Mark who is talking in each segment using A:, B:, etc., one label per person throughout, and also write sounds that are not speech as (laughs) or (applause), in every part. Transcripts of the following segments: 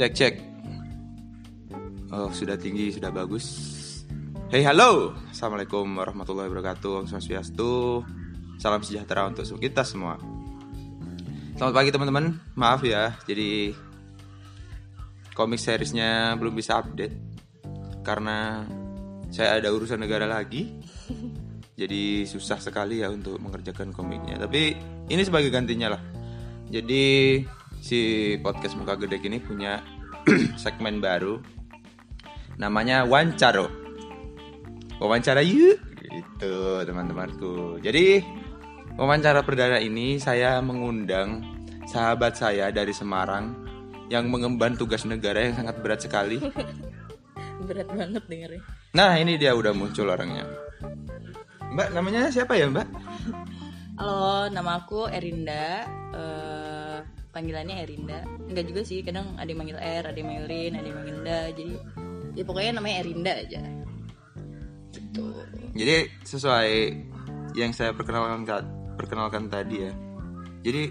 A: Cek cek. Oh sudah tinggi sudah bagus. Hey halo, assalamualaikum warahmatullahi wabarakatuh. Om Swastiastu. Salam sejahtera untuk kita semua. Selamat pagi teman-teman. Maaf ya, jadi komik seriesnya belum bisa update karena saya ada urusan negara lagi. Jadi susah sekali ya untuk mengerjakan komiknya. Tapi ini sebagai gantinya lah. Jadi si podcast muka gede ini punya (clears throat) segmen baru. Namanya wancaro. Wawancara yuk. Gitu teman-temanku. Jadi wawancara perdana ini saya mengundang sahabat saya dari Semarang yang mengemban tugas negara yang sangat berat sekali. (laughs)
B: Berat banget dengernya
A: nah ini dia udah muncul orangnya. Mbak namanya siapa ya mbak?
B: Halo nama aku Erinda. Eh, panggilannya Erinda enggak juga sih kadang ada yang manggil R ada yang manggil Rin ada yang manggil Da jadi ya pokoknya namanya Erinda aja gitu
A: Jadi sesuai yang saya perkenalkan perkenalkan tadi ya. Jadi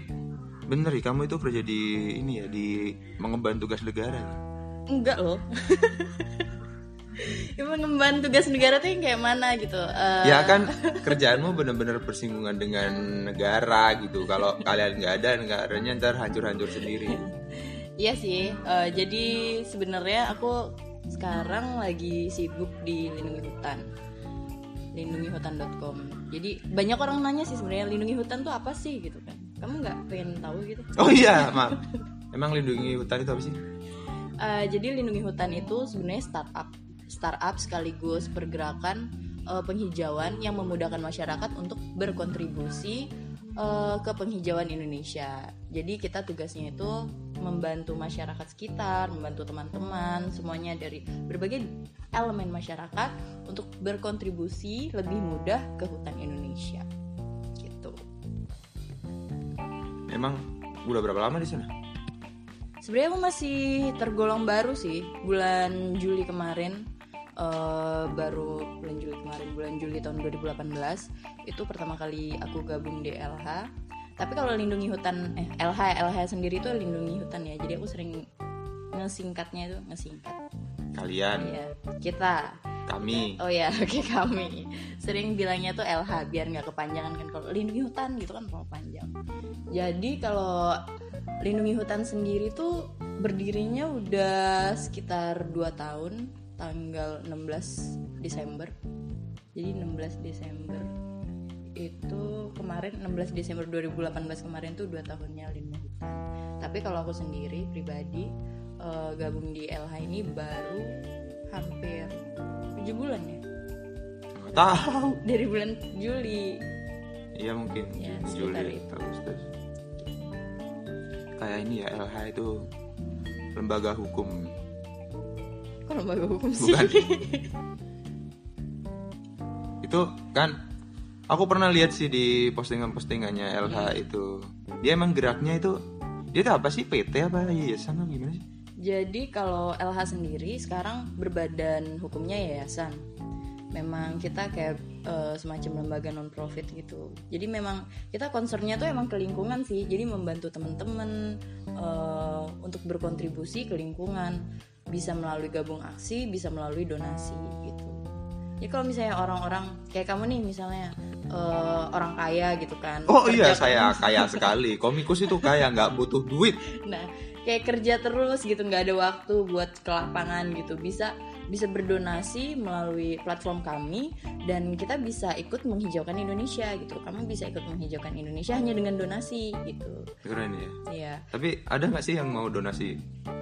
A: bener ya kamu itu kerja di ini ya di mengemban tugas negara. ya?
B: enggak loh (laughs) Emang ngemban tugas negara tuh yang kayak mana gitu Eh,
A: Ya kan kerjaanmu bener-bener bersinggungan dengan negara gitu. Kalau kalian nggak ada negaranya ntar hancur-hancur sendiri.
B: Iya sih, eh, jadi sebenarnya aku sekarang lagi sibuk di lindungi hutan, lindungihutan.com. Jadi banyak orang nanya sih sebenarnya lindungi hutan tuh apa sih gitu kan? Kamu nggak pengen tahu gitu?
A: Oh iya maaf. Emang lindungi hutan itu apa sih?
B: Eh, jadi lindungi hutan itu sebenarnya startup, startup sekaligus pergerakan eh, penghijauan yang memudahkan masyarakat untuk berkontribusi eh, ke penghijauan Indonesia. Jadi kita tugasnya itu membantu masyarakat sekitar, membantu teman-teman, semuanya dari berbagai elemen masyarakat untuk berkontribusi lebih mudah ke hutan Indonesia. Gitu.
A: Emang udah berapa lama di sana?
B: Sebenarnya aku masih tergolong baru sih. Bulan Juli kemarin eh, baru bulan Juli kemarin bulan Juli tahun 2018 itu pertama kali aku gabung di LH. Tapi kalau lindungi hutan eh LH LH sendiri itu lindungi hutan ya. Jadi aku sering ngesingkatnya itu ngesingkat.
A: Kalian,
B: Ya, kita.
A: kami.
B: Oh ya, (laughs) oke kami. Sering bilangnya tuh LH biar nggak kepanjangan kan kalau lindungi hutan gitu kan terlalu panjang. Jadi kalau lindungi hutan sendiri tuh berdirinya udah sekitar 2 tahun, tanggal 16 Desember. Jadi 16 Desember itu kemarin 16 Desember 2018 kemarin tuh 2 tahunnya lindungi hutan. Tapi kalau aku sendiri pribadi eh, gabung di LH ini baru hampir 7 bulan ya
A: tahu.
B: dari bulan Juli
A: Iya mungkin
B: Ya,
A: Juli,
B: itu.
A: Agustus. Kayak ini ya LH itu lembaga hukum.
B: Kok lembaga hukum sih
A: Bukan. itu kan aku pernah lihat sih di postingan-postingannya LH itu. Dia emang geraknya itu dia itu apa sih? PT apa yayasan apa gimana sih?
B: jadi kalau LH sendiri sekarang berbadan hukumnya yayasan. Memang kita kayak eh, semacam lembaga non profit gitu. Jadi memang kita concernnya tuh emang ke lingkungan sih. Jadi membantu teman-teman eh, untuk berkontribusi ke lingkungan bisa melalui gabung aksi bisa melalui donasi gitu jadi kalau misalnya orang-orang kayak kamu nih misalnya eh, orang kaya gitu kan
A: Oh iya saya kaya sekali. Komikus itu kaya nggak butuh duit.
B: Nah, kayak kerja terus gitu, nggak ada waktu buat ke lapangan gitu. Bisa bisa berdonasi melalui platform kami dan kita bisa ikut menghijaukan Indonesia gitu. Kamu bisa ikut menghijaukan Indonesia hanya dengan donasi gitu.
A: Keren ya.
B: Iya.
A: Tapi ada nggak sih yang mau donasi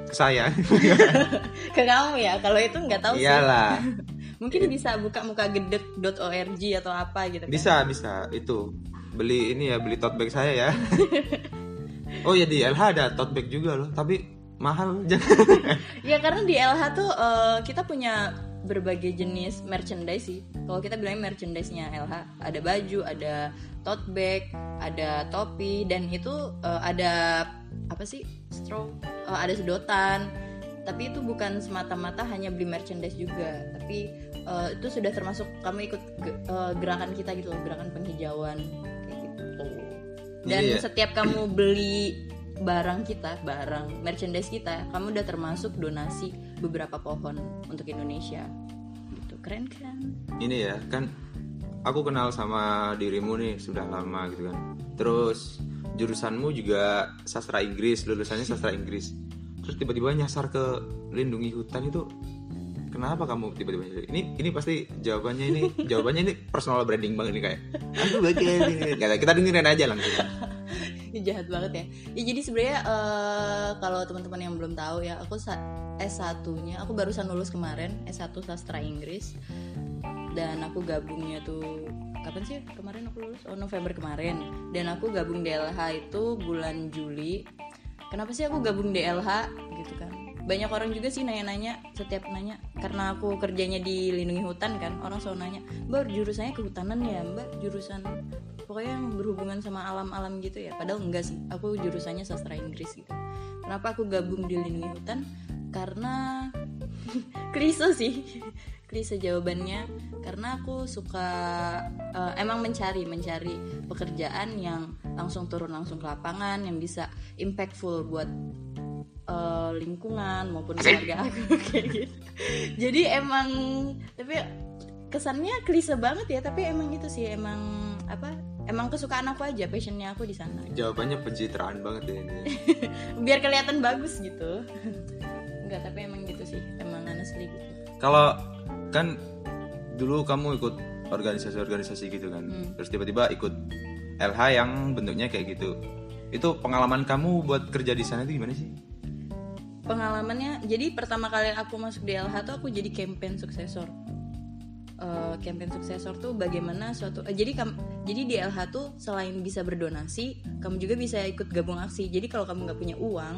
A: ke saya? (laughs)
B: Ke kamu ya. Kalau itu nggak tahu sih.
A: Iyalah. (laughs)
B: Mungkin bisa buka muka gedek.org atau apa gitu kan.
A: Bisa bisa itu beli ini ya beli tote bag saya ya. (laughs) oh ya di LH ada tote bag juga loh, tapi mahal (laughs) jangan.
B: Ya karena di LH tuh eh, kita punya berbagai jenis merchandise sih. Kalau kita bilangnya merchandise-nya LH, ada baju, ada tote bag, ada topi dan itu eh, ada apa sih? straw, eh, ada sedotan. Tapi itu bukan semata-mata hanya beli merchandise juga, tapi eh, itu sudah termasuk kamu ikut ge- eh, gerakan kita gitu loh, gerakan penghijauan kayak gitu. Dan
A: Jadi ya-
B: setiap kamu beli barang kita barang merchandise kita kamu udah termasuk donasi beberapa pohon untuk Indonesia. Gitu. Keren kan
A: ini ya kan aku kenal sama dirimu nih sudah lama gitu kan. Terus jurusanmu juga sastra Inggris lulusannya sastra Inggris. Terus tiba-tiba nyasar ke lindungi hutan itu kenapa kamu tiba-tiba ini ini pasti jawabannya ini jawabannya ini personal branding banget nih kayak. Aku bagian ini kita dengerin aja langsung (laughs)
B: jahat banget ya. Ya jadi sebenarnya eh, kalau teman-teman yang belum tahu ya aku sa- S1 nya aku barusan lulus kemarin S1 sastra Inggris. Dan aku gabungnya tuh kapan sih kemarin aku lulus? Oh November kemarin. Dan aku gabung DLH itu bulan Juli. Kenapa sih aku gabung DLH gitu kan. Banyak orang juga sih nanya-nanya setiap nanya. Karena aku kerjanya di lindungi hutan kan orang selalu nanya mbak jurusannya kehutanan ya mbak? Jurusan pokoknya yang berhubungan sama alam-alam gitu ya. Padahal enggak sih. Aku jurusannya sastra Inggris gitu. Kenapa aku gabung di lindungi hutan? Karena (laughs) klise sih. Klise jawabannya. Karena aku suka eh, emang mencari mencari pekerjaan yang langsung turun langsung ke lapangan yang bisa impactful buat eh, lingkungan maupun keluarga aku (laughs) kayak gitu. Jadi emang tapi kesannya klise banget ya tapi emang gitu sih. Emang apa emang kesukaan aku aja passionnya aku di sana.
A: Jawabannya pencitraan banget ya ini. (laughs)
B: Biar kelihatan bagus gitu. Enggak tapi emang gitu sih. Emang honestly gitu.
A: Kalau kan dulu kamu ikut organisasi-organisasi gitu kan.
B: Hmm.
A: terus tiba-tiba ikut LH yang bentuknya kayak gitu. Itu pengalaman kamu buat kerja di sana itu gimana sih?
B: Pengalamannya jadi pertama kali aku masuk di LH tuh aku jadi campaign suksesor Campaign suksesor tuh bagaimana suatu eh, jadi kam, jadi di LH tuh selain bisa berdonasi kamu juga bisa ikut gabung aksi jadi kalau kamu nggak punya uang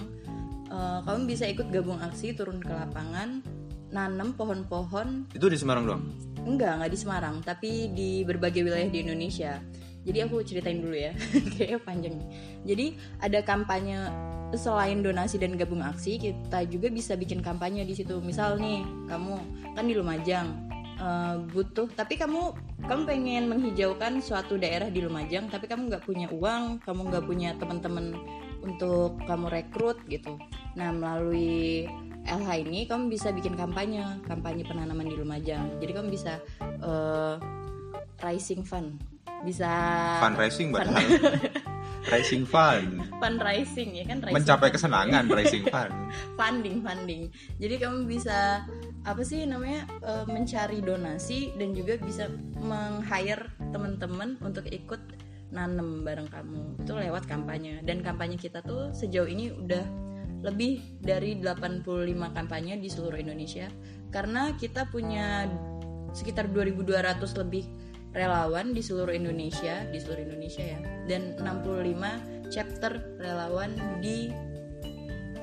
B: eh, kamu bisa ikut gabung aksi turun ke lapangan nanam pohon-pohon
A: itu di Semarang doang
B: Enggak, nggak di Semarang, tapi di berbagai wilayah di Indonesia. Jadi aku ceritain dulu ya, (laughs) kayaknya panjang nih. Jadi ada kampanye selain donasi dan gabung aksi, kita juga bisa bikin kampanye di situ. Misal nih, kamu kan di Lumajang eh, butuh, tapi kamu kamu pengen menghijaukan suatu daerah di Lumajang, tapi kamu nggak punya uang, kamu nggak punya teman-teman untuk kamu rekrut gitu. Nah melalui LH ini kamu bisa bikin kampanye, kampanye penanaman di Lumajang. Jadi kamu bisa eh, rising fund, bisa
A: fundraising padahal (laughs) rising fund
B: fundraising ya kan rising
A: mencapai
B: fund.
A: kesenangan rising (laughs) fund
B: funding funding jadi kamu bisa apa sih namanya eh, mencari donasi dan juga bisa meng-hire teman-teman untuk ikut nanem bareng kamu. Itu lewat kampanye. Dan kampanye kita tuh sejauh ini udah lebih dari 85 kampanye di seluruh Indonesia. Karena kita punya sekitar 2200 lebih relawan di seluruh Indonesia di seluruh Indonesia ya. Dan 65 chapter relawan di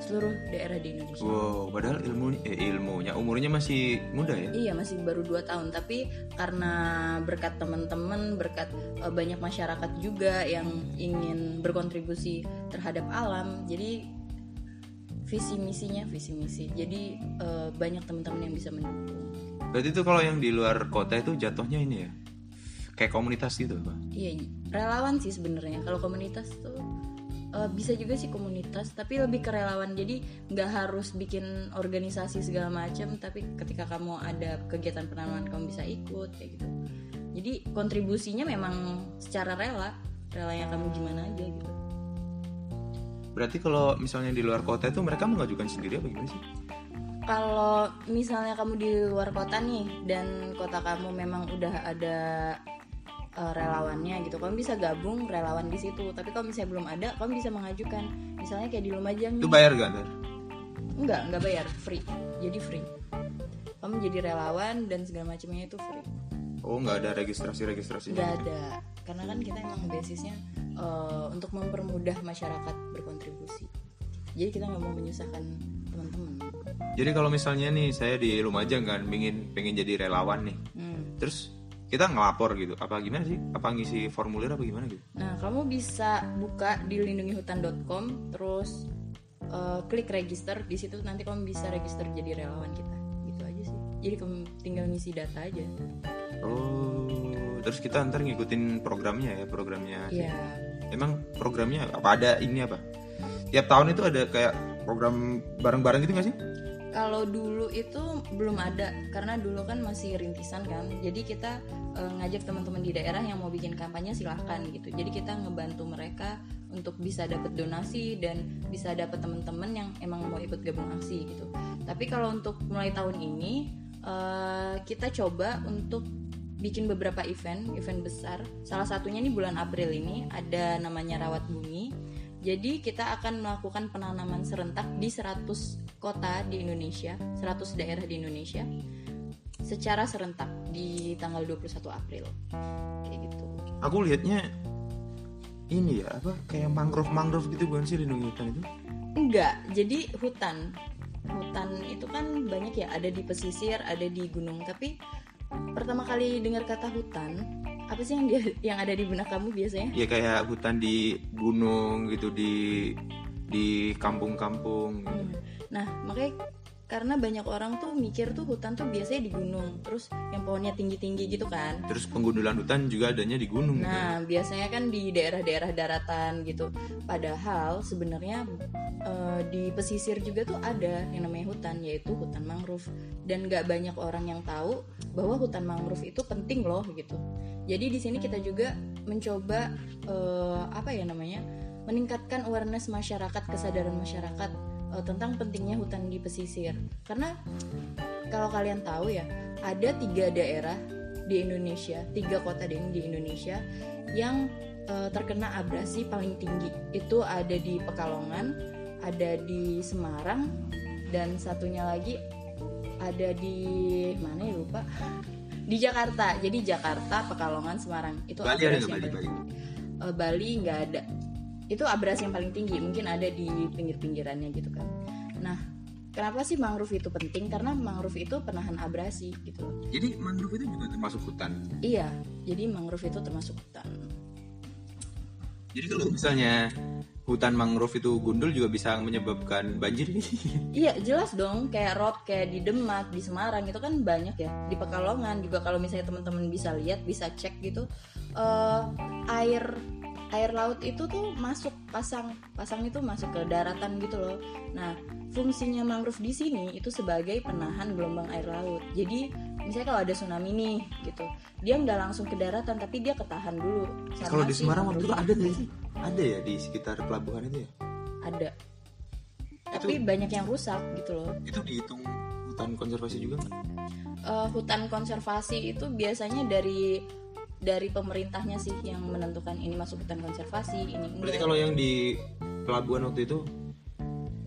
B: seluruh daerah di Indonesia.
A: wow padahal ilmu eh, ilmunya umurnya masih muda ya?
B: Iya masih baru 2 tahun. Tapi karena berkat teman-teman berkat eh, banyak masyarakat juga yang ingin berkontribusi terhadap alam jadi visi misinya visi misi. Jadi eh, banyak teman-teman yang bisa mendukung.
A: Berarti itu kalau yang di luar kota itu jatuhnya ini ya? Kayak komunitas gitu apa
B: iya relawan sih sebenarnya. Kalau komunitas tuh eh, bisa juga sih komunitas tapi lebih ke relawan. Jadi nggak harus bikin organisasi segala macam tapi ketika kamu ada kegiatan penanaman kamu bisa ikut kayak gitu. Jadi kontribusinya memang secara rela relanya kamu gimana aja gitu.
A: Berarti kalau misalnya di luar kota itu mereka mengajukan sendiri apa gimana sih?
B: Kalau misalnya kamu di luar kota nih dan kota kamu memang udah ada eh, relawannya gitu. Kamu bisa gabung relawan di situ tapi kalau misalnya belum ada kamu bisa mengajukan. Misalnya kayak di Lumajang
A: itu bayar gak ntar
B: enggak enggak bayar free. Jadi free. Kamu jadi relawan dan segala macamnya itu free.
A: Oh nggak ada registrasi registrasinya
B: nggak ada. Karena kan kita emang basisnya eh, untuk mempermudah masyarakat berkontribusi. Jadi kita nggak mau menyusahkan teman-teman.
A: Jadi kalau misalnya nih saya di Lumajang kan pengen pengen jadi relawan nih.
B: Hmm.
A: terus kita ngelapor gitu apa gimana sih apa ngisi formulir apa gimana gitu
B: Nah, kamu bisa buka di lindungihutan.com, terus eh, klik register. Di situ nanti kamu bisa register jadi relawan kita. Gitu aja sih. Jadi kamu tinggal ngisi data aja.
A: oh terus kita ntar ngikutin programnya ya programnya
B: Iya.
A: emang programnya apa ada ini apa tiap tahun itu ada kayak program bareng-bareng gitu gak sih?
B: Kalau dulu itu belum ada karena dulu kan masih rintisan kan. Jadi kita eh, ngajak teman-teman di daerah yang mau bikin kampanye silahkan gitu. Jadi kita ngebantu mereka untuk bisa dapat donasi dan bisa dapat teman-teman yang emang mau ikut gabung aksi gitu. Tapi kalau untuk mulai tahun ini eh, kita coba untuk bikin beberapa event, event besar. Salah satunya nih bulan April ini ada namanya Rawat Bumi. Jadi kita akan melakukan penanaman serentak di 100 kota di Indonesia, 100 daerah di Indonesia secara serentak di tanggal 21 April. Kayak gitu.
A: Aku lihatnya ini ya apa kayak mangrove mangrove gitu bukan sih lindungi hutan itu?
B: Enggak, jadi hutan. Hutan itu kan banyak ya, ada di pesisir, ada di gunung, tapi pertama kali dengar kata hutan, apa sih yang dia yang ada di benak kamu biasanya?
A: Ya kayak hutan di gunung gitu di di kampung-kampung. gitu.
B: Hmm. Nah, makanya karena banyak orang tuh mikir tuh hutan tuh biasanya di gunung, terus yang pohonnya tinggi-tinggi gitu kan.
A: Terus penggundulan hutan juga adanya di gunung.
B: Nah, biasanya kan di daerah-daerah daratan gitu. Padahal sebenarnya eh, di pesisir juga tuh ada yang namanya hutan, yaitu hutan mangrove. Dan nggak banyak orang yang tahu bahwa hutan mangrove itu penting loh gitu. Jadi di sini kita juga mencoba eh, apa ya namanya, meningkatkan awareness masyarakat, kesadaran masyarakat eh, tentang pentingnya hutan di pesisir. Karena kalau kalian tahu ya, ada tiga daerah di Indonesia, tiga kota di, di Indonesia yang eh, terkena abrasi paling tinggi. Itu ada di Pekalongan, ada di Semarang, dan satunya lagi ada di mana ya lupa? Di Jakarta. Jadi Jakarta, Pekalongan, Semarang. Itu
A: Bali ada nggak Bali Bali?
B: Eh, Bali nggak ada itu abrasi yang paling tinggi mungkin ada di pinggir-pinggirannya gitu kan. Nah kenapa sih mangrove itu penting? Karena mangrove itu penahan abrasi gitu loh.
A: Jadi mangrove itu juga termasuk hutan.
B: iya jadi mangrove itu termasuk hutan.
A: Jadi kalau misalnya hutan mangrove itu gundul juga bisa menyebabkan banjir (laughs)
B: iya jelas dong. Kayak rob kayak di Demak di Semarang itu kan banyak ya. Di Pekalongan juga kalau misalnya teman-teman bisa lihat bisa cek gitu eh, air air laut itu tuh masuk pasang pasang itu masuk ke daratan gitu loh nah fungsinya mangrove di sini itu sebagai penahan gelombang air laut jadi misalnya kalau ada tsunami nih gitu dia nggak langsung ke daratan tapi dia ketahan dulu
A: Kalau di Semarang waktu itu ada nggak sih? Ada ya di sekitar pelabuhan itu ya?
B: ada tapi banyak yang rusak gitu loh
A: Itu dihitung hutan konservasi juga nggak?
B: Eh, hutan konservasi itu biasanya dari dari pemerintahnya sih yang menentukan ini masuk hutan konservasi ini
A: Berarti
B: enggak
A: kalau yang di pelabuhan waktu itu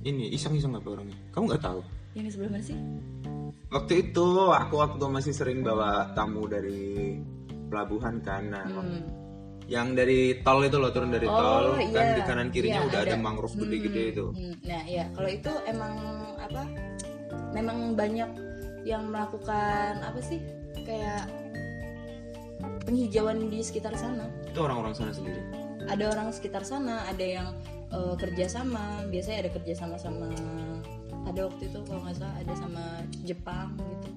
A: ini iseng-iseng apa orangnya? Kamu nggak tahu?
B: yang di sebelah mana sih
A: Waktu itu aku waktu masih sering bawa tamu dari pelabuhan kan. Nah,
B: Hmm.
A: yang dari tol itu loh turun dari
B: Oh,
A: tol kan
B: iya.
A: di kanan kirinya
B: Iya,
A: udah ada,
B: ada.
A: mangrove gede-gede
B: Hmm,
A: itu.
B: hmm. nah ya kalau itu emang apa memang banyak yang melakukan apa sih kayak penghijauan di sekitar sana
A: Itu orang-orang sana sendiri.
B: ada orang sekitar sana ada yang eh, kerjasama biasanya ada kerjasama sama ada waktu itu kalau nggak salah ada sama Jepang gitu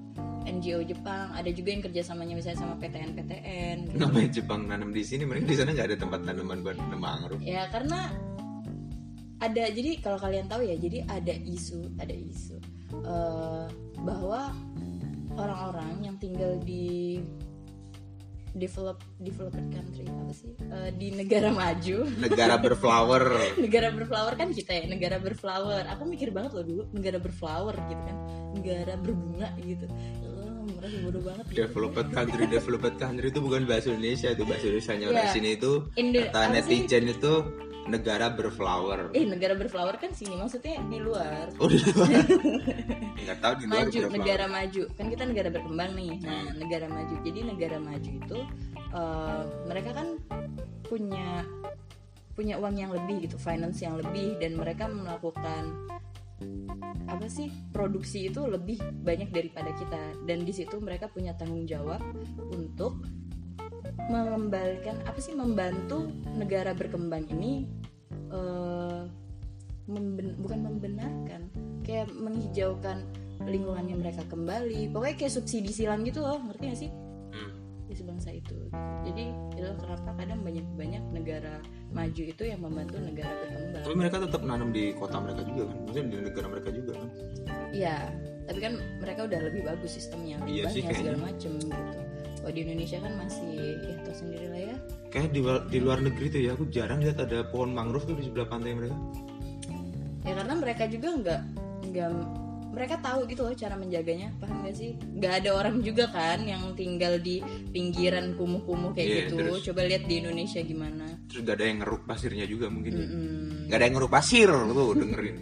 B: NGO Jepang ada juga yang kerjasamanya misalnya sama PTN PTN gitu.
A: Ngapain Jepang nanam di sini? Mereka di sana nggak ada tempat tanaman buat mangrove.
B: ya karena ada jadi kalau kalian tahu ya jadi ada isu ada isu eh, bahwa orang-orang yang tinggal di develop developed country apa sih Eh, di negara maju
A: Negara berflower. (laughs)
B: negara berflower kan kita ya negara berflower aku mikir banget loh dulu negara berflower gitu kan negara berbunga gitu oh, merasa bodoh banget gitu.
A: Developed country, developed country itu bukan bahasa Indonesia itu bahasa Indonesia orang
B: Iya.
A: sini itu
B: Indo-
A: kata
B: apa sih?
A: netizen itu negara berflower.
B: eh negara berflower kan sini maksudnya di luar.
A: Oh di luar. (laughs) Nggak tahu di luar
B: maju negara maju. Kan kita negara berkembang nih. Nah negara maju. Jadi negara maju itu eh, mereka kan punya punya uang yang lebih gitu finance yang lebih. Dan mereka melakukan apa sih produksi itu lebih banyak daripada kita. Dan di situ mereka punya tanggung jawab untuk mengembalikan apa sih membantu negara berkembang ini eh, memben- bukan membenarkan kayak menghijaukan lingkungannya mereka kembali. Pokoknya kayak subsidi silang gitu loh ngerti gak sih?
A: Hmm.
B: si bangsa itu. Jadi itu kenapa kadang banyak banyak negara maju itu yang membantu negara berkembang.
A: Tapi mereka tetap nanam di kota mereka juga kan? Maksudnya di negara mereka juga kan?
B: Iya, tapi kan mereka udah lebih bagus sistemnya,
A: Iya sih,
B: segala macem gitu. Kalau di Indonesia kan masih ya tau sendiri lah ya.
A: kayak di, di luar negeri tuh ya aku jarang lihat ada pohon mangrove tuh di sebelah pantai mereka
B: Ya karena mereka juga nggak nggak mereka tahu gitu loh cara menjaganya, paham gak sih? Nggak ada orang juga kan yang tinggal di pinggiran kumuh-kumuh kayak
A: Iya,
B: gitu.
A: terus-
B: Coba lihat di Indonesia gimana.
A: terus gak ada yang ngeruk pasirnya juga mungkin ya.
B: Mm-mm.
A: gak ada yang ngeruk pasir tuh dengerin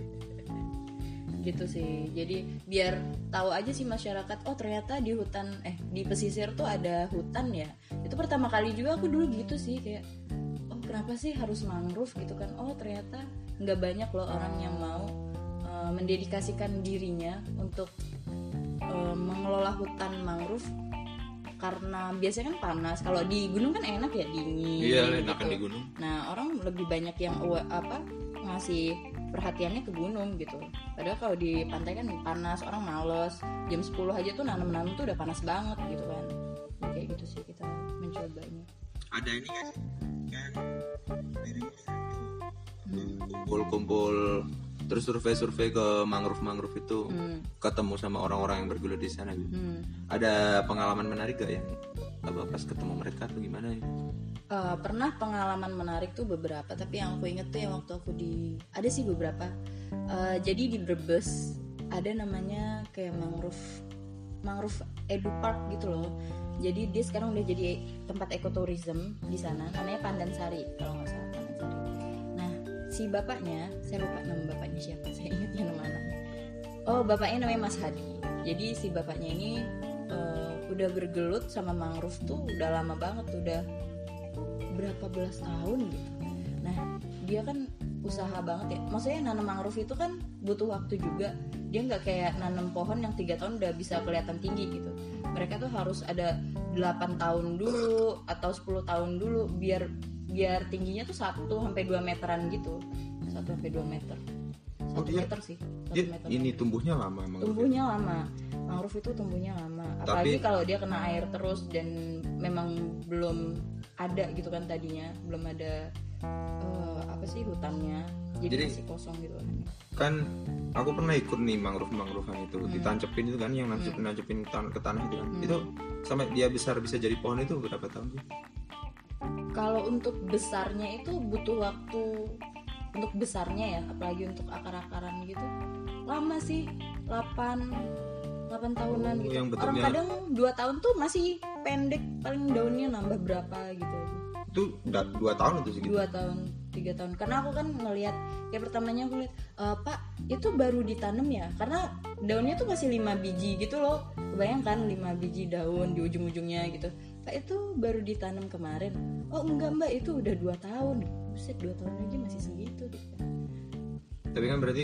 B: gitu sih. Jadi biar tahu aja sih masyarakat oh ternyata di hutan eh di pesisir tuh ada hutan ya. Itu pertama kali juga aku dulu gitu sih kayak oh kenapa sih harus mangrove? gitu kan. Oh ternyata nggak banyak loh orang yang mau eh, mendedikasikan dirinya untuk eh, mengelola hutan mangrove. Karena biasanya kan panas kalau di gunung kan enak ya dingin
A: iya
B: gitu.
A: enakan di gunung.
B: Nah orang lebih banyak yang apa ngasih perhatiannya ke gunung gitu. Padahal kalau di pantai kan panas, orang males. Jam 10 aja tuh nanam-nanam tuh udah panas banget gitu kan. Ya, kayak gitu sih kita mencobanya.
A: ada ini gak sih kayak kumpul-kumpul terus survei-survei ke mangrove-mangrove itu
B: Hmm,
A: ketemu sama orang-orang yang bergelut di sana gitu.
B: hmm.
A: Ada pengalaman menarik gak yang apa pas ketemu mereka tuh gimana ya?
B: Eh, pernah pengalaman menarik tuh beberapa, tapi yang aku inget tuh yang waktu aku di ada sih beberapa. Eh, jadi di Brebes ada namanya kayak mangrove mangrove edu park gitu loh. Jadi dia sekarang udah jadi tempat ekoturism di sana, namanya Pandansari kalau nggak salah Pandansari. Nah si bapaknya, saya lupa nama bapaknya siapa, saya ingat yang nama anaknya. Oh bapaknya namanya Mas Hadi. Jadi si bapaknya ini eh, udah bergelut sama mangrove tuh udah lama banget, udah berapa belas tahun gitu. Nah dia kan usaha banget ya. Maksudnya nanam mangrove itu kan butuh waktu juga. Dia nggak kayak nanam pohon yang tiga tahun udah bisa kelihatan tinggi gitu. Mereka tuh harus ada 8 tahun dulu atau 10 tahun dulu biar biar tingginya tuh 1 sampai 2 meteran gitu. 1 sampai 2 meter. 1
A: Oh, dia-
B: meter sih. 1
A: Dia
B: meter.
A: ini tumbuhnya lama emang.
B: tumbuhnya lama mangrove itu tumbuhnya lama apalagi
A: Tapi-
B: kalau dia kena air terus dan memang belum ada gitu kan tadinya belum ada eh, apa sih hutannya jadi,
A: Jadi-
B: masih kosong gitu kan
A: Kan aku pernah ikut nih mangrove-mangrovean itu
B: Hmm.
A: ditancepin itu kan yang nancepin-nancepin tan- ke tanah itu kan.
B: Hmm.
A: Itu sampai dia besar bisa jadi pohon itu berapa tahun sih?
B: kalau untuk besarnya itu butuh waktu untuk besarnya ya apalagi untuk akar-akaran gitu lama sih 8 8 tahunan
A: Oh,
B: gitu.
A: Yang
B: orang
A: bentuknya-
B: kadang 2 tahun tuh masih pendek paling daunnya nambah berapa gitu. Aja
A: Itu udah dua tahun itu segitu.
B: dua tahun tiga tahun. Karena aku kan ngelihat kayak pertamanya aku lihat "E, pak itu baru ditanam ya? Karena daunnya tuh masih lima biji gitu loh. Bayangkan lima biji daun di ujung-ujungnya gitu. Pak itu baru ditanam kemarin. Oh enggak mbak itu udah dua tahun. Buset dua tahun aja masih segitu. Gitu.
A: Tapi kan berarti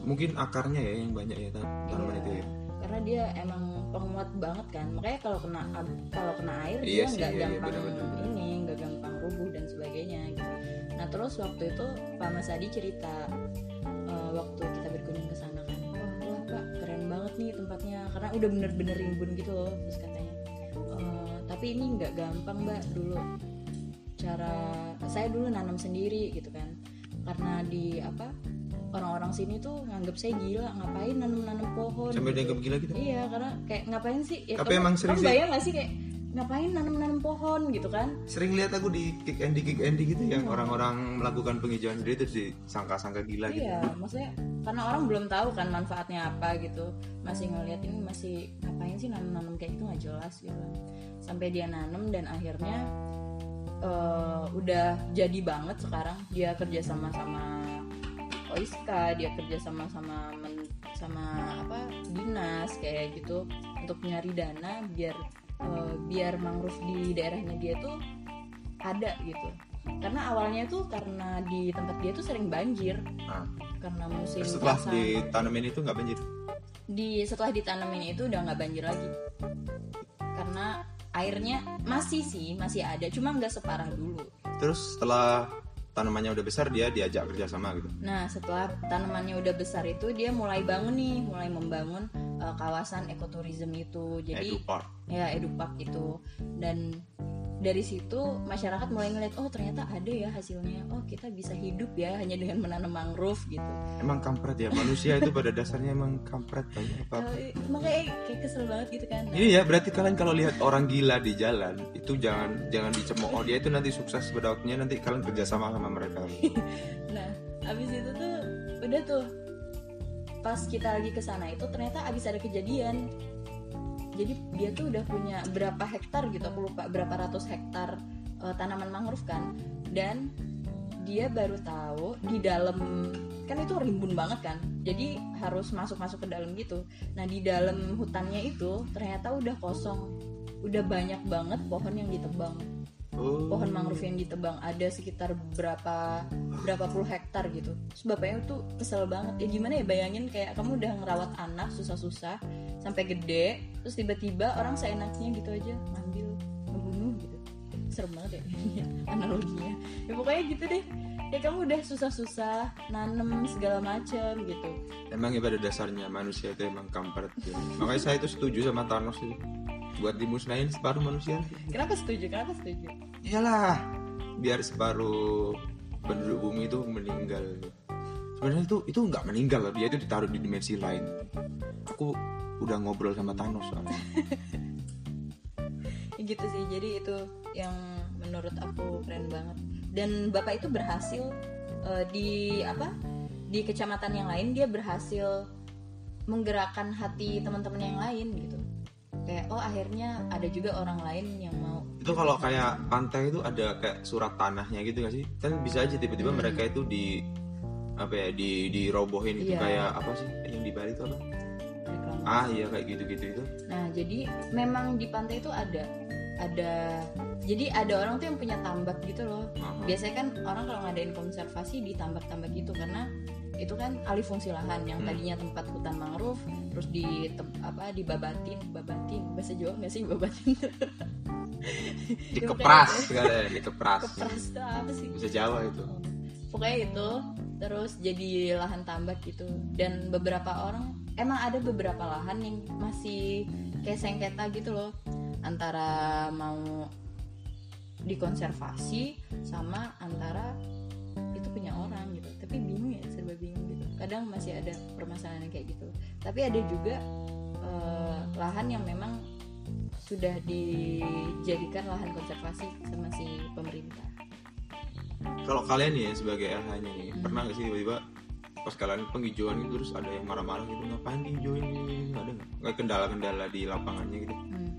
A: mungkin akarnya ya yang banyak ya tan- tanaman
B: Iya,
A: itu ya.
B: Karena dia emang penguat banget kan. Makanya kalau kena kalau kena air
A: Iya
B: dia nggak
A: iya, iya,
B: gampang
A: benar-benar.
B: ini nggak gampang rubuh dan sebagainya gitu. nah terus waktu itu Pak Mas Adi cerita eh, waktu kita berkunjung ke sana kan. Wah wah Pak keren banget nih tempatnya. Karena udah bener-bener rimbun gitu loh terus katanya. "Eh, tapi ini nggak gampang Mbak dulu. Cara saya dulu nanam sendiri gitu kan. Karena di apa orang-orang sini tuh nganggap saya gila ngapain nanam-nanam pohon
A: Sampai
B: gitu.
A: dianggap gila gitu.
B: Iya karena kayak ngapain sih? Ya,
A: Tapi
B: kamu-
A: emang sering sih.
B: bayang gak sih kayak ngapain nanam-nanam pohon gitu kan?
A: Sering lihat aku di kick Andy kick Andy gitu yang orang-orang melakukan penghijauan sendiri itu disangka-sangka gila gitu.
B: Iya, maksudnya karena orang belum tahu kan manfaatnya apa gitu. Masih ngeliat ini masih ngapain sih nanam-nanam kayak itu nggak jelas gitu. kan. Sampai dia nanam dan akhirnya eh, udah jadi banget sekarang dia kerja sama sama Oiska, dia kerja sama sama men- sama apa dinas kayak gitu untuk nyari dana biar eh, biar mangrove di daerahnya dia tuh ada gitu. Karena awalnya tuh karena di tempat dia tuh sering banjir
A: Nah,
B: karena musim
A: terus setelah
B: pasang.
A: ditanemin itu nggak banjir.
B: di setelah ditanamin itu udah nggak banjir lagi karena airnya masih sih masih ada cuma nggak separah dulu
A: Terus setelah tanamannya udah besar dia diajak kerja sama gitu.
B: nah setelah tanamannya udah besar itu dia mulai bangun nih mulai membangun uh, kawasan ekoturism itu jadi
A: Edupark.
B: ya edupark itu dan dari situ masyarakat mulai ngeliat oh ternyata ada ya hasilnya. Oh kita bisa hidup ya hanya dengan menanam mangrove gitu.
A: Emang kampret ya manusia itu pada dasarnya emang kampret banyak apa.
B: Makanya kayak kesel banget gitu kan. Nah,
A: Ini ya berarti kalian kalau lihat orang gila di jalan itu jangan jangan dicemooh. Dia itu nanti sukses pada waktunya nanti kalian kerjasama sama mereka. (laughs)
B: nah abis itu tuh udah tuh pas kita lagi ke sana itu ternyata abis ada kejadian jadi dia tuh udah punya berapa hektar gitu aku lupa berapa ratus hektar eh, tanaman mangrove kan. Dan dia baru tahu di dalam kan itu rimbun banget kan. Jadi harus masuk masuk ke dalam gitu. Nah di dalam hutannya itu ternyata udah kosong. Udah banyak banget pohon yang ditebang.
A: Oh.
B: pohon mangrove yang ditebang. Ada sekitar berapa berapa puluh hektar gitu. Bapaknya tuh kesel banget. Ya gimana ya bayangin kayak kamu udah ngerawat anak susah-susah sampai gede terus tiba-tiba orang seenaknya gitu aja ngambil ngebunuh gitu serem banget (laughs) ya analoginya ya pokoknya gitu deh ya kamu udah susah-susah nanem segala macem gitu
A: Emang ya pada dasarnya manusia itu emang kampret ya. Makanya saya itu setuju sama Thanos itu buat dimusnahin separuh manusia.
B: kenapa setuju kenapa setuju
A: Iyalah, biar separuh penduduk bumi itu meninggal. Sebenarnya itu itu nggak meninggal, loh. dia itu ditaruh di dimensi lain. Aku udah ngobrol sama Thanos soalnya. (laughs)
B: Gitu sih jadi itu yang menurut aku keren banget dan bapak itu berhasil eh, di apa di kecamatan yang lain dia berhasil menggerakkan hati teman-teman yang lain gitu kayak oh akhirnya ada juga orang lain yang mau
A: Itu kalau kayak pantai itu ada kayak surat tanahnya gitu gak sih? Kan bisa aja tiba-tiba
B: Hmm.
A: mereka itu di apa ya di dirobohin itu
B: Iya.
A: kayak apa sih yang di Bali itu apa? Ah iya kayak gitu-gitu itu.
B: Nah, jadi memang di pantai itu ada ada jadi ada orang tuh yang punya tambak gitu loh.
A: Aha.
B: Biasanya kan orang kalau ngadain konservasi di tambak-tambak gitu karena itu kan alih fungsi lahan yang
A: Hmm.
B: tadinya tempat hutan mangrove terus di apa dibabatin, babatin bahasa Jawa nggak sih babatin? (laughs)
A: Dikepras sekalian, dikepras.
B: Kepras tuh apa sih?
A: Bisa Jawa itu.
B: Pokoknya itu terus jadi lahan tambak gitu. Dan beberapa orang emang ada beberapa lahan yang masih kayak sengketa gitu loh. Antara mau dikonservasi sama antara itu punya orang gitu. Tapi bingung ya serba bingung gitu. Kadang masih ada permasalahan kayak gitu. Tapi ada juga eh, lahan yang memang sudah dijadikan lahan konservasi sama si pemerintah
A: Kalau kalian ya sebagai LH-nya nih,
B: Hmm.
A: pernah gak sih tiba-tiba pas kalian penghijauan itu terus ada yang marah-marah gitu ngapain dihijauin ini ada nggak kendala-kendala di lapangannya gitu
B: Hmm.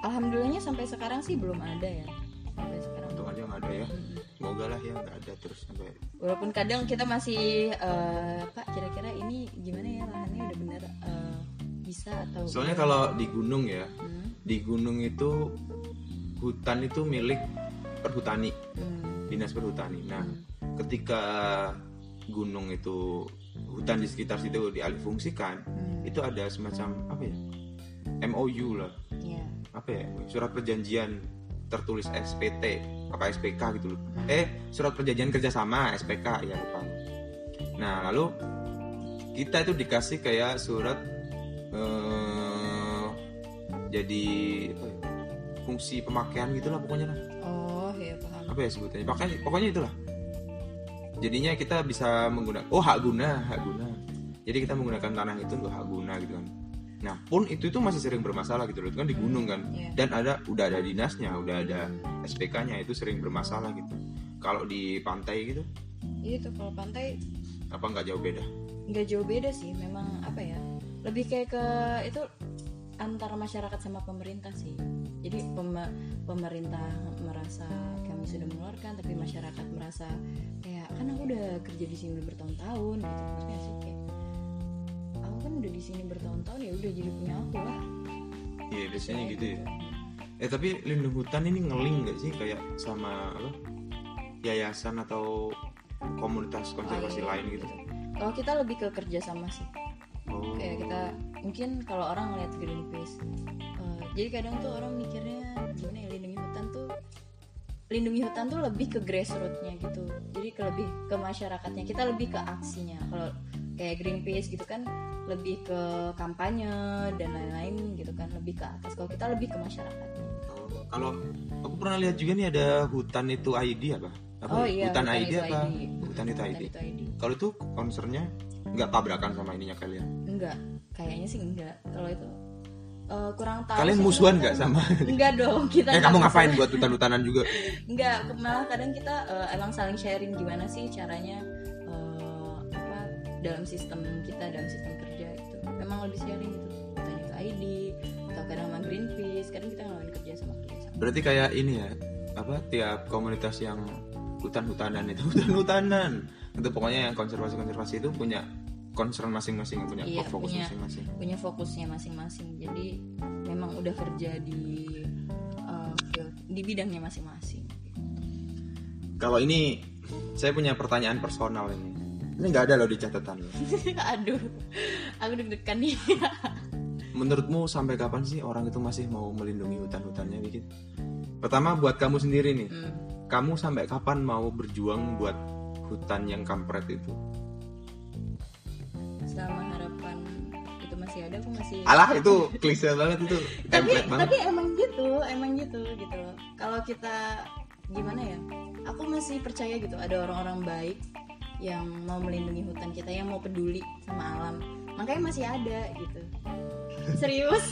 B: Alhamdulillahnya sampai sekarang sih belum ada ya. Sampai sekarang.
A: untung aja nggak ada ya
B: Mm-mm.
A: semoga lah ya nggak ada terus sampai
B: Walaupun kadang kita masih eh, Pak kira-kira ini gimana ya lahannya udah bener eh, bisa atau
A: soalnya kalau di gunung ya
B: Hmm,
A: di gunung itu hutan itu milik perhutani
B: hmm,
A: dinas perhutani nah
B: hmm,
A: ketika gunung itu hutan di sekitar situ dialihfungsikan
B: hmm,
A: itu ada semacam apa ya MOU lah
B: ya.
A: apa ya surat perjanjian tertulis SPT apa SPK gitu loh
B: Hmm.
A: eh surat perjanjian kerjasama SPK ya lupa nah lalu kita itu dikasih kayak surat eh jadi apa ya, fungsi pemakaian gitulah pokoknya lah. Apa ya sebutannya pokoknya pokoknya itulah jadinya kita bisa menggunakan oh hak guna hak guna jadi kita menggunakan tanah itu untuk hak guna gitu kan nah pun itu itu masih sering bermasalah gitu loh itu kan di gunung kan
B: Iya.
A: dan ada udah ada dinasnya udah ada SPK-nya itu sering bermasalah gitu kalau di pantai gitu
B: Iya tuh kalau pantai
A: apa nggak jauh beda
B: nggak jauh beda sih. Memang apa ya? Lebih kayak ke itu antara masyarakat sama pemerintah sih. Jadi pem- pemerintah merasa kami sudah mengeluarkan, tapi masyarakat merasa kayak kan aku udah kerja di sini udah bertahun-tahun gitu. Maksudnya sih kayak aku kan udah di sini bertahun-tahun ya udah jadi punya aku lah.
A: iya biasanya gitu ya eh tapi lindung hutan ini ngeling nggak sih kayak sama apa yayasan atau komunitas konservasi
B: Oh, iya,
A: lain gitu
B: Kalau kita lebih ke kerja sama sih.
A: oh
B: kayak kita mungkin kalau orang ngeliat Greenpeace eh, jadi kadang tuh orang mikirnya gimana ya lindungi lindungi hutan tuh lebih ke grassrootsnya gitu jadi ke lebih ke masyarakatnya kita lebih ke aksinya kalau kayak Greenpeace gitu kan lebih ke kampanye dan lain-lain gitu kan lebih ke atas kalau kita lebih ke masyarakat
A: Oh, kalau aku pernah lihat juga nih ada hutan itu ID apa? apa
B: oh iya
A: hutan, ID
B: itu
A: apa?
B: ID.
A: Hutan itu
B: Hutan
A: ID.
B: itu ID.
A: Kalau itu concernnya nggak tabrakan sama ininya kalian?
B: enggak kayaknya sih enggak kalau itu eh, kurang tahu
A: Kalian musuhan nggak sama? (laughs)
B: enggak dong kita
A: Eh kamu ngapain buat hutan-hutanan juga?
B: Enggak, malah kadang kita eh, emang saling sharing gimana sih caranya eh, apa dalam sistem kita dalam sistem kerja itu. Memang lebih sharing gitu. Hutan itu ID atau kadang sama Greenpeace, kadang kita ngelakuin kerja sama kerja sama.
A: Berarti kayak ini ya, apa tiap komunitas yang hutan-hutanan itu (laughs) hutan-hutanan itu pokoknya yang konservasi-konservasi itu punya concern masing-masing punya
B: Iya,
A: fokus
B: punya.
A: masing-masing.
B: Punya fokusnya masing-masing. Jadi memang udah kerja di field- di bidangnya masing-masing.
A: Kalau ini saya punya pertanyaan personal ini. Ini nggak ada loh di catatan. (laughs)
B: Aduh, aku deg-degan nih.
A: Menurutmu sampai kapan sih orang itu masih mau melindungi hutan-hutannya dikit? Pertama buat kamu sendiri nih.
B: Hmm.
A: Kamu sampai kapan mau berjuang buat hutan yang kampret itu?
B: Selama harapan itu masih ada, aku masih
A: Alah itu klise banget itu.
B: tapi
A: banget.
B: tapi emang gitu emang gitu gitu loh kalau kita gimana ya aku masih percaya gitu ada orang-orang baik yang mau melindungi hutan kita yang mau peduli sama alam makanya masih ada gitu serius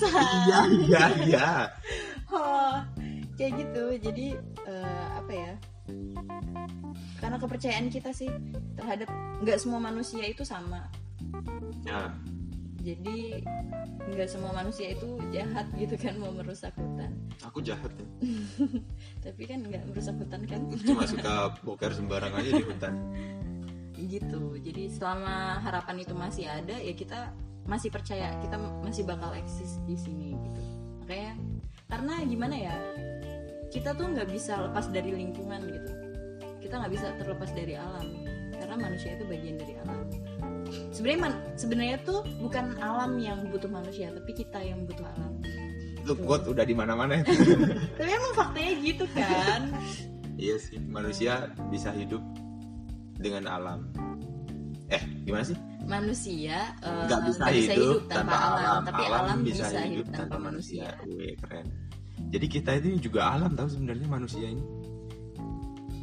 A: Iya iya iya. (laughs)
B: oh, kayak gitu jadi eh, apa ya karena kepercayaan kita sih terhadap nggak semua manusia itu sama
A: Ya,
B: jadi nggak semua manusia itu jahat gitu kan mau merusak hutan.
A: Aku jahat ya. (laughs)
B: tapi kan nggak merusak hutan kan?
A: Cuma suka boker sembarang aja di hutan.
B: gitu. Jadi selama harapan itu masih ada ya kita masih percaya kita masih bakal eksis di sini gitu. Makanya karena gimana ya kita tuh nggak bisa lepas dari lingkungan gitu. Kita nggak bisa terlepas dari alam. Karena manusia itu bagian dari alam sebenarnya man- sebenarnya tuh bukan alam yang butuh manusia tapi kita yang butuh alam
A: Lu quote udah di mana-mana. (laughs)
B: tapi emang faktanya gitu kan
A: iya sih, manusia bisa hidup dengan alam. Eh, gimana sih?
B: manusia eh,
A: nggak bisa,
B: nggak
A: hidup, tanpa, alam.
B: tapi alam, bisa, hidup tanpa,
A: manusia.
B: manusia.
A: Wih, keren. Jadi kita itu juga alam tahu sebenarnya manusia ini.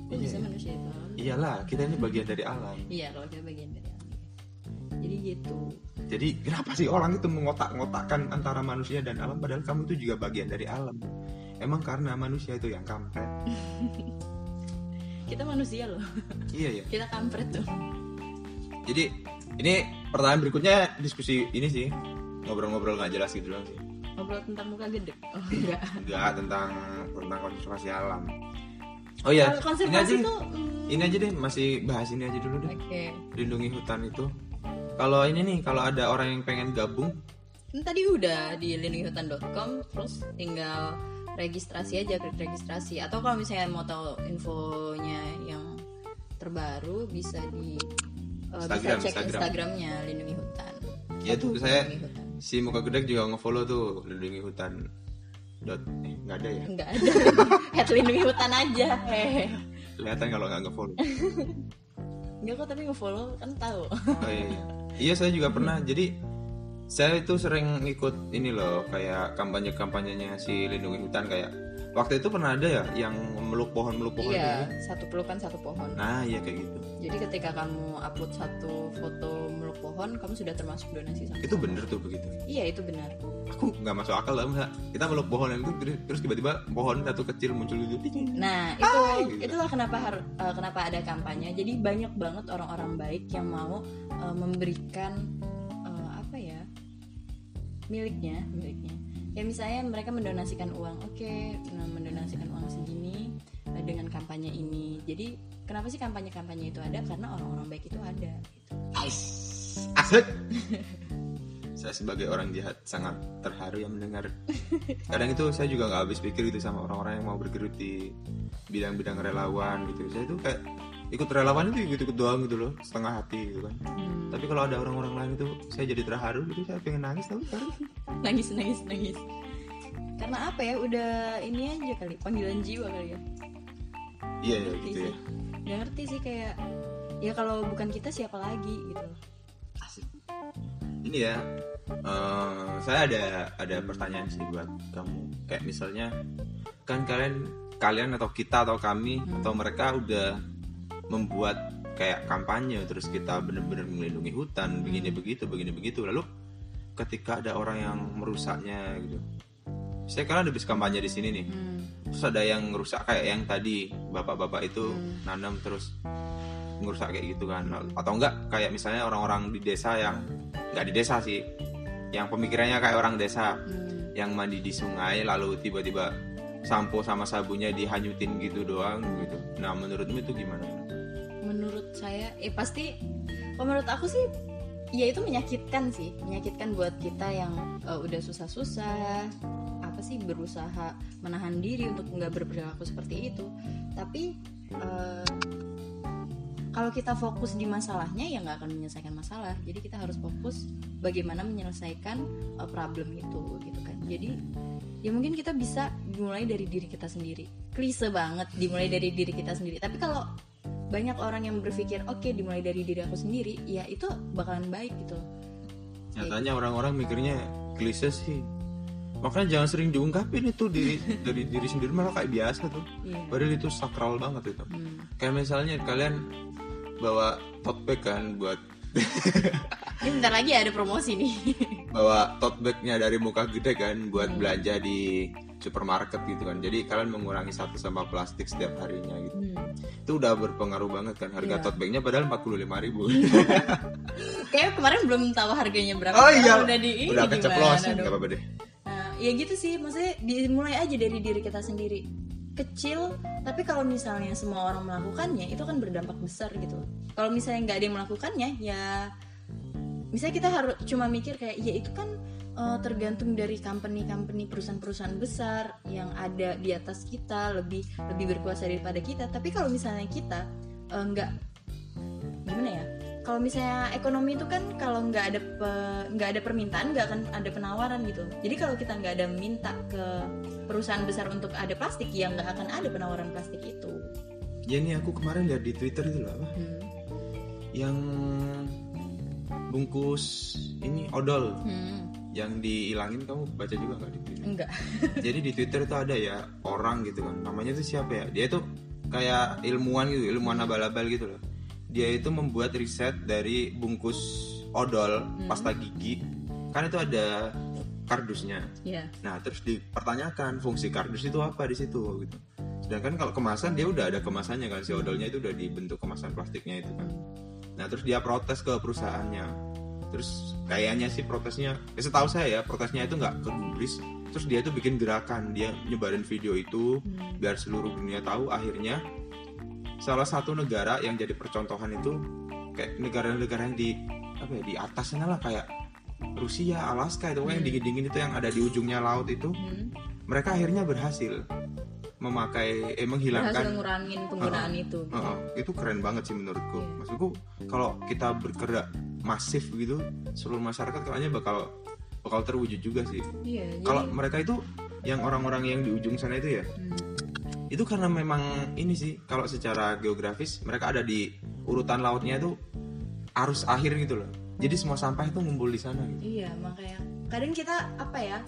B: Kok bisa
A: Iya.
B: manusia itu alam?
A: Iyalah, kita ini bagian dari alam.
B: Iya, kalau kita bagian alam. Jadi gitu.
A: Jadi kenapa sih orang itu mengotak-ngotakkan antara manusia dan alam padahal kamu itu juga bagian dari alam. Emang karena manusia itu yang kampret. (laughs)
B: Kita manusia loh. (laughs)
A: iya ya.
B: Kita kampret tuh.
A: Jadi ini pertanyaan berikutnya diskusi ini sih ngobrol-ngobrol nggak jelas gitu doang sih.
B: Ngobrol tentang muka gede. Oh (laughs) enggak.
A: Enggak tentang tentang konservasi alam. Oh iya,
B: Kalau
A: ini aja
B: tuh hmm,
A: ini aja deh masih bahas ini aja dulu deh.
B: Oke.
A: Lindungi hutan itu. Kalau ini nih, kalau ada orang yang pengen gabung,
B: Ini tadi udah di lindungihutan.com terus tinggal registrasi aja klik registrasi atau kalau misalnya mau tahu infonya yang terbaru bisa di eh,
A: Instagram,
B: bisa cek
A: Instagram.
B: Instagramnya lindungi hutan.
A: ya tuh saya
B: hutan.
A: si muka gede juga ngefollow tuh lindungi hutan dot eh nggak ada ya
B: Enggak ada. (laughs) Head lindungi hutan aja.
A: Kelihatan kalau nggak ngefollow (laughs)
B: Enggak kok tapi nge-follow kan tahu.
A: oh iya iya. iya saya juga pernah jadi saya itu sering ikut ini loh kayak kampanye kampanyenya si lindungi hutan kayak waktu itu pernah ada ya yang meluk pohon meluk pohon
B: iya,
A: gitu.
B: satu pelukan satu pohon.
A: nah iya kayak gitu
B: Jadi ketika kamu upload satu foto meluk pohon, kamu sudah termasuk donasi sama.
A: itu bener tuh begitu
B: Iya, itu benar.
A: aku nggak masuk akal lah Mbak. kita meluk pohon itu terus- tiba-tiba pohon satu kecil muncul gitu
B: Nah, itu
A: gitu.
B: itulah kenapa har- eh, kenapa ada kampanye. Jadi banyak banget orang-orang baik yang mau eh, memberikan eh, apa ya? miliknya, miliknya. Ya misalnya mereka mendonasikan uang. Oke, nah, mendonasikan uang segini eh, dengan kampanye ini. Jadi kenapa sih kampanye-kampanye itu ada? Karena orang-orang baik itu ada gitu.
A: asik (laughs) saya sebagai orang jahat sangat terharu yang mendengar kadang itu saya juga nggak habis pikir gitu sama orang-orang yang mau bergelut di bidang-bidang relawan gitu saya tuh kayak ikut relawan itu ikut-ikut doang gitu loh setengah hati gitu kan
B: Hmm,
A: tapi kalau ada orang-orang lain itu saya jadi terharu gitu saya pengen nangis tapi
B: nangis nangis nangis. Karena apa ya? Udah ini aja kali panggilan jiwa kali ya.
A: iya ya
B: ngerti
A: gitu
B: sih.
A: ya.
B: Nggak ngerti sih kayak ya kalau bukan kita siapa lagi gitu. Loh
A: asik. Ini ya eh, saya ada ada pertanyaan sih buat kamu. Kayak misalnya kan kalian kalian atau kita atau kami atau mereka udah membuat kayak kampanye terus kita bener-bener melindungi hutan begini begitu begini begitu lalu ketika ada orang yang merusaknya gitu saya kalian habis kampanye di sini nih
B: Hmm.
A: terus ada yang ngerusak kayak yang tadi bapak-bapak itu
B: Hmm.
A: nanam terus ngerusak kayak gitu kan atau enggak kayak misalnya orang-orang di desa yang nggak di desa sih yang pemikirannya kayak orang desa
B: Hmm.
A: yang mandi di sungai lalu tiba-tiba sampo sama sabunnya dihanyutin gitu doang gitu nah menurutmu itu gimana
B: menurut saya eh pasti kalau menurut aku sih ya itu menyakitkan sih. Menyakitkan buat kita yang eh, udah susah-susah apa sih berusaha menahan diri untuk nggak berperilaku seperti itu. Tapi eh, kalau kita fokus di masalahnya ya nggak akan menyelesaikan masalah. Jadi kita harus fokus bagaimana menyelesaikan eh, problem itu gitu kan. Jadi ya mungkin kita bisa dimulai dari diri kita sendiri. Klise banget dimulai dari diri kita sendiri. Tapi kalau banyak orang yang berpikir oke dimulai dari diri aku sendiri ya itu bakalan baik gitu
A: nyatanya orang-orang mikirnya klise sih makanya jangan sering diungkapin itu diri (laughs) dari diri sendiri malah kayak biasa tuh
B: Iya.
A: padahal itu sakral banget itu
B: Hmm.
A: kayak misalnya kalian bawa tote bag kan buat (laughs)
B: ini bentar lagi ada promosi nih (laughs)
A: bawa tote bagnya dari muka gede kan buat
B: Hmm.
A: belanja di supermarket gitu kan jadi kalian mengurangi satu sampah plastik setiap harinya gitu
B: Hmm.
A: itu udah berpengaruh banget kan harga
B: Iya.
A: tote bagnya padahal 45.000 ribu (laughs)
B: kayak kemarin belum tahu harganya berapa
A: oh iya
B: udah di ini
A: udah keceplosan nggak apa-apa deh
B: Nah, ya gitu sih, maksudnya dimulai aja dari diri kita sendiri. Kecil, tapi kalau misalnya semua orang melakukannya, itu kan berdampak besar gitu. Kalau misalnya nggak ada yang melakukannya, ya misalnya kita harus cuma mikir kayak, ya itu kan eh, tergantung dari company-company perusahaan-perusahaan besar yang ada di atas kita, lebih lebih berkuasa daripada kita. Tapi kalau misalnya kita eh, nggak gimana ya? Kalau misalnya ekonomi itu kan kalau nggak ada pe- nggak ada permintaan nggak akan ada penawaran gitu. Jadi kalau kita nggak ada minta ke perusahaan besar untuk ada plastik, ya nggak akan ada penawaran plastik itu.
A: ya ini aku kemarin lihat di twitter itu loh apa
B: Hmm.
A: yang bungkus ini odol
B: Hmm.
A: yang dihilangin kamu baca juga nggak di twitter?
B: Enggak. (laughs)
A: jadi di twitter itu ada ya orang gitu kan. Namanya itu siapa ya? Dia itu kayak ilmuwan gitu ilmuwan abal-abal gitu loh. Dia itu membuat riset dari bungkus odol pasta gigi. Kan itu ada kardusnya.
B: Ya.
A: nah terus dipertanyakan fungsi kardus itu apa di situ gitu. Sedangkan kalau kemasan dia udah ada kemasannya kan si odolnya itu udah dibentuk kemasan plastiknya itu kan nah terus dia protes ke perusahaannya terus kayaknya sih protesnya ya setahu saya ya protesnya itu nggak kegubris terus dia itu bikin gerakan dia nyebarin video itu
B: Hmm.
A: biar seluruh dunia tahu akhirnya salah satu negara yang jadi percontohan itu kayak negara-negara yang di apa ya di atas sana lah kayak Rusia, Alaska itu kan yang
B: Hmm.
A: dingin-dingin itu yang ada di ujungnya laut itu
B: Hmm.
A: mereka akhirnya berhasil memakai eh
B: Berhasil
A: menghilangkan
B: ngurangin penggunaan itu. gitu.
A: Heeh, itu keren banget sih menurutku.
B: Iya.
A: Maksudku kalau kita bergerak masif gitu, seluruh masyarakat kayaknya bakal bakal terwujud juga sih.
B: Iya. Jadi,
A: Kalau mereka itu yang orang-orang yang di ujung sana itu ya,
B: Hmm.
A: itu karena memang ini sih kalau secara geografis mereka ada di urutan lautnya itu arus akhir gitu loh. Jadi semua sampah itu ngumpul di sana gitu.
B: Iya makanya kadang kita apa ya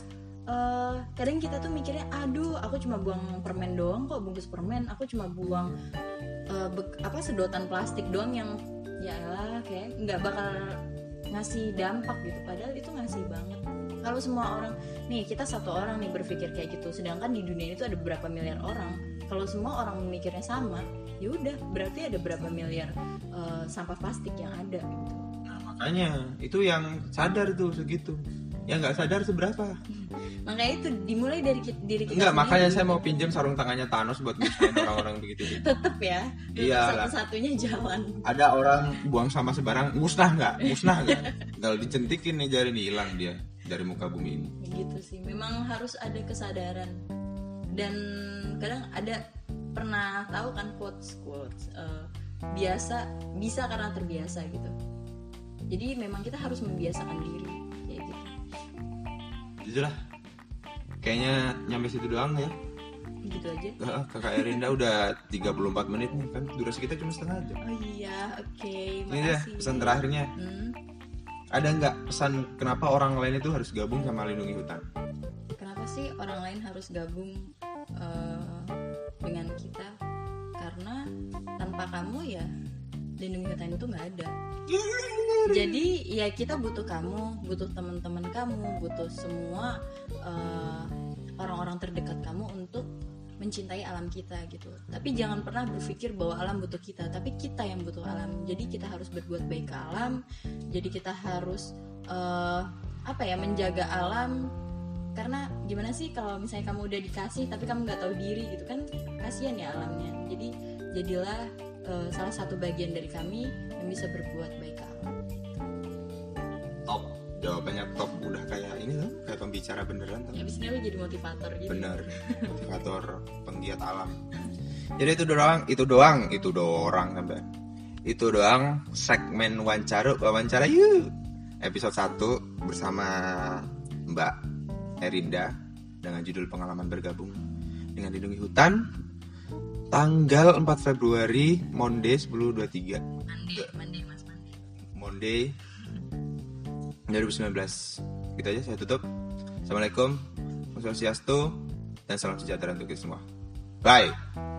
B: eh, kadang kita tuh mikirnya aduh aku cuma buang permen doang kok bungkus permen. Aku cuma buang eh, bek- apa sedotan plastik doang yang ya elah, kayak nggak bakal ngasih dampak gitu. Padahal itu ngasih banget. Kalau semua orang nih kita satu orang nih berpikir kayak gitu sedangkan di dunia itu ada berapa miliar orang. Kalau semua orang memikirnya sama ya udah berarti ada berapa miliar eh, sampah plastik yang ada gitu.
A: Nah, makanya itu yang sadar tuh segitu. Yang nggak sadar seberapa?
B: makanya itu dimulai dari ki- diri kita
A: Enggak,
B: sendiri.
A: makanya saya mau pinjam sarung tangannya Thanos buat orang-orang begitu.
B: tetep ya
A: Iyalah.
B: satu-satunya jalan
A: Ada orang buang sama sebarang musnah nggak? Musnah nggak? Kalau dicentikin nih jari nih hilang dia dari muka bumi ini.
B: gitu sih memang harus ada kesadaran dan kadang ada pernah tahu kan quotes quotes eh, biasa bisa karena terbiasa gitu jadi memang kita harus membiasakan diri gitu
A: Itulah. Kayaknya nyampe situ doang ya.
B: gitu aja
A: Kakak Erinda udah 34 menit nih kan durasi kita cuma setengah jam.
B: oh iya oke
A: Ini deh pesan terakhirnya.
B: Hmm,
A: ada nggak pesan kenapa orang lain itu harus gabung sama lindungi hutan
B: kenapa sih orang lain harus gabung uh, dengan kita karena tanpa kamu ya lindungi hutan itu nggak ada. Jadi ya kita butuh kamu butuh teman-teman kamu butuh semua uh, orang-orang terdekat kamu untuk mencintai alam kita gitu. Tapi jangan pernah berpikir bahwa alam butuh kita tapi kita yang butuh alam. Jadi kita harus berbuat baik ke alam. Jadi kita harus uh, apa ya menjaga alam. Karena gimana sih kalau misalnya kamu udah dikasih tapi kamu nggak tahu diri gitu kan kasihan ya alamnya. Jadi jadilah uh, salah satu bagian dari kami yang bisa berbuat baik ke alam
A: top jawabannya top udah kayak ini tuh kayak pembicara beneran tuh.
B: ya lu jadi motivator gitu.
A: Bener motivator penggiat alam. Jadi itu doang itu doang itu doang sampai. Itu doang segmen wawancara wawancara yuk. Episode 1 bersama Mbak Erinda dengan judul pengalaman bergabung. Dengan lindungi hutan tanggal 4 Februari Monday 1023
B: Monday Monday mas Monday.
A: Monday 2019 gitu aja saya tutup. Assalamualaikum Wassalamualaikum dan salam sejahtera untuk kita semua. Bye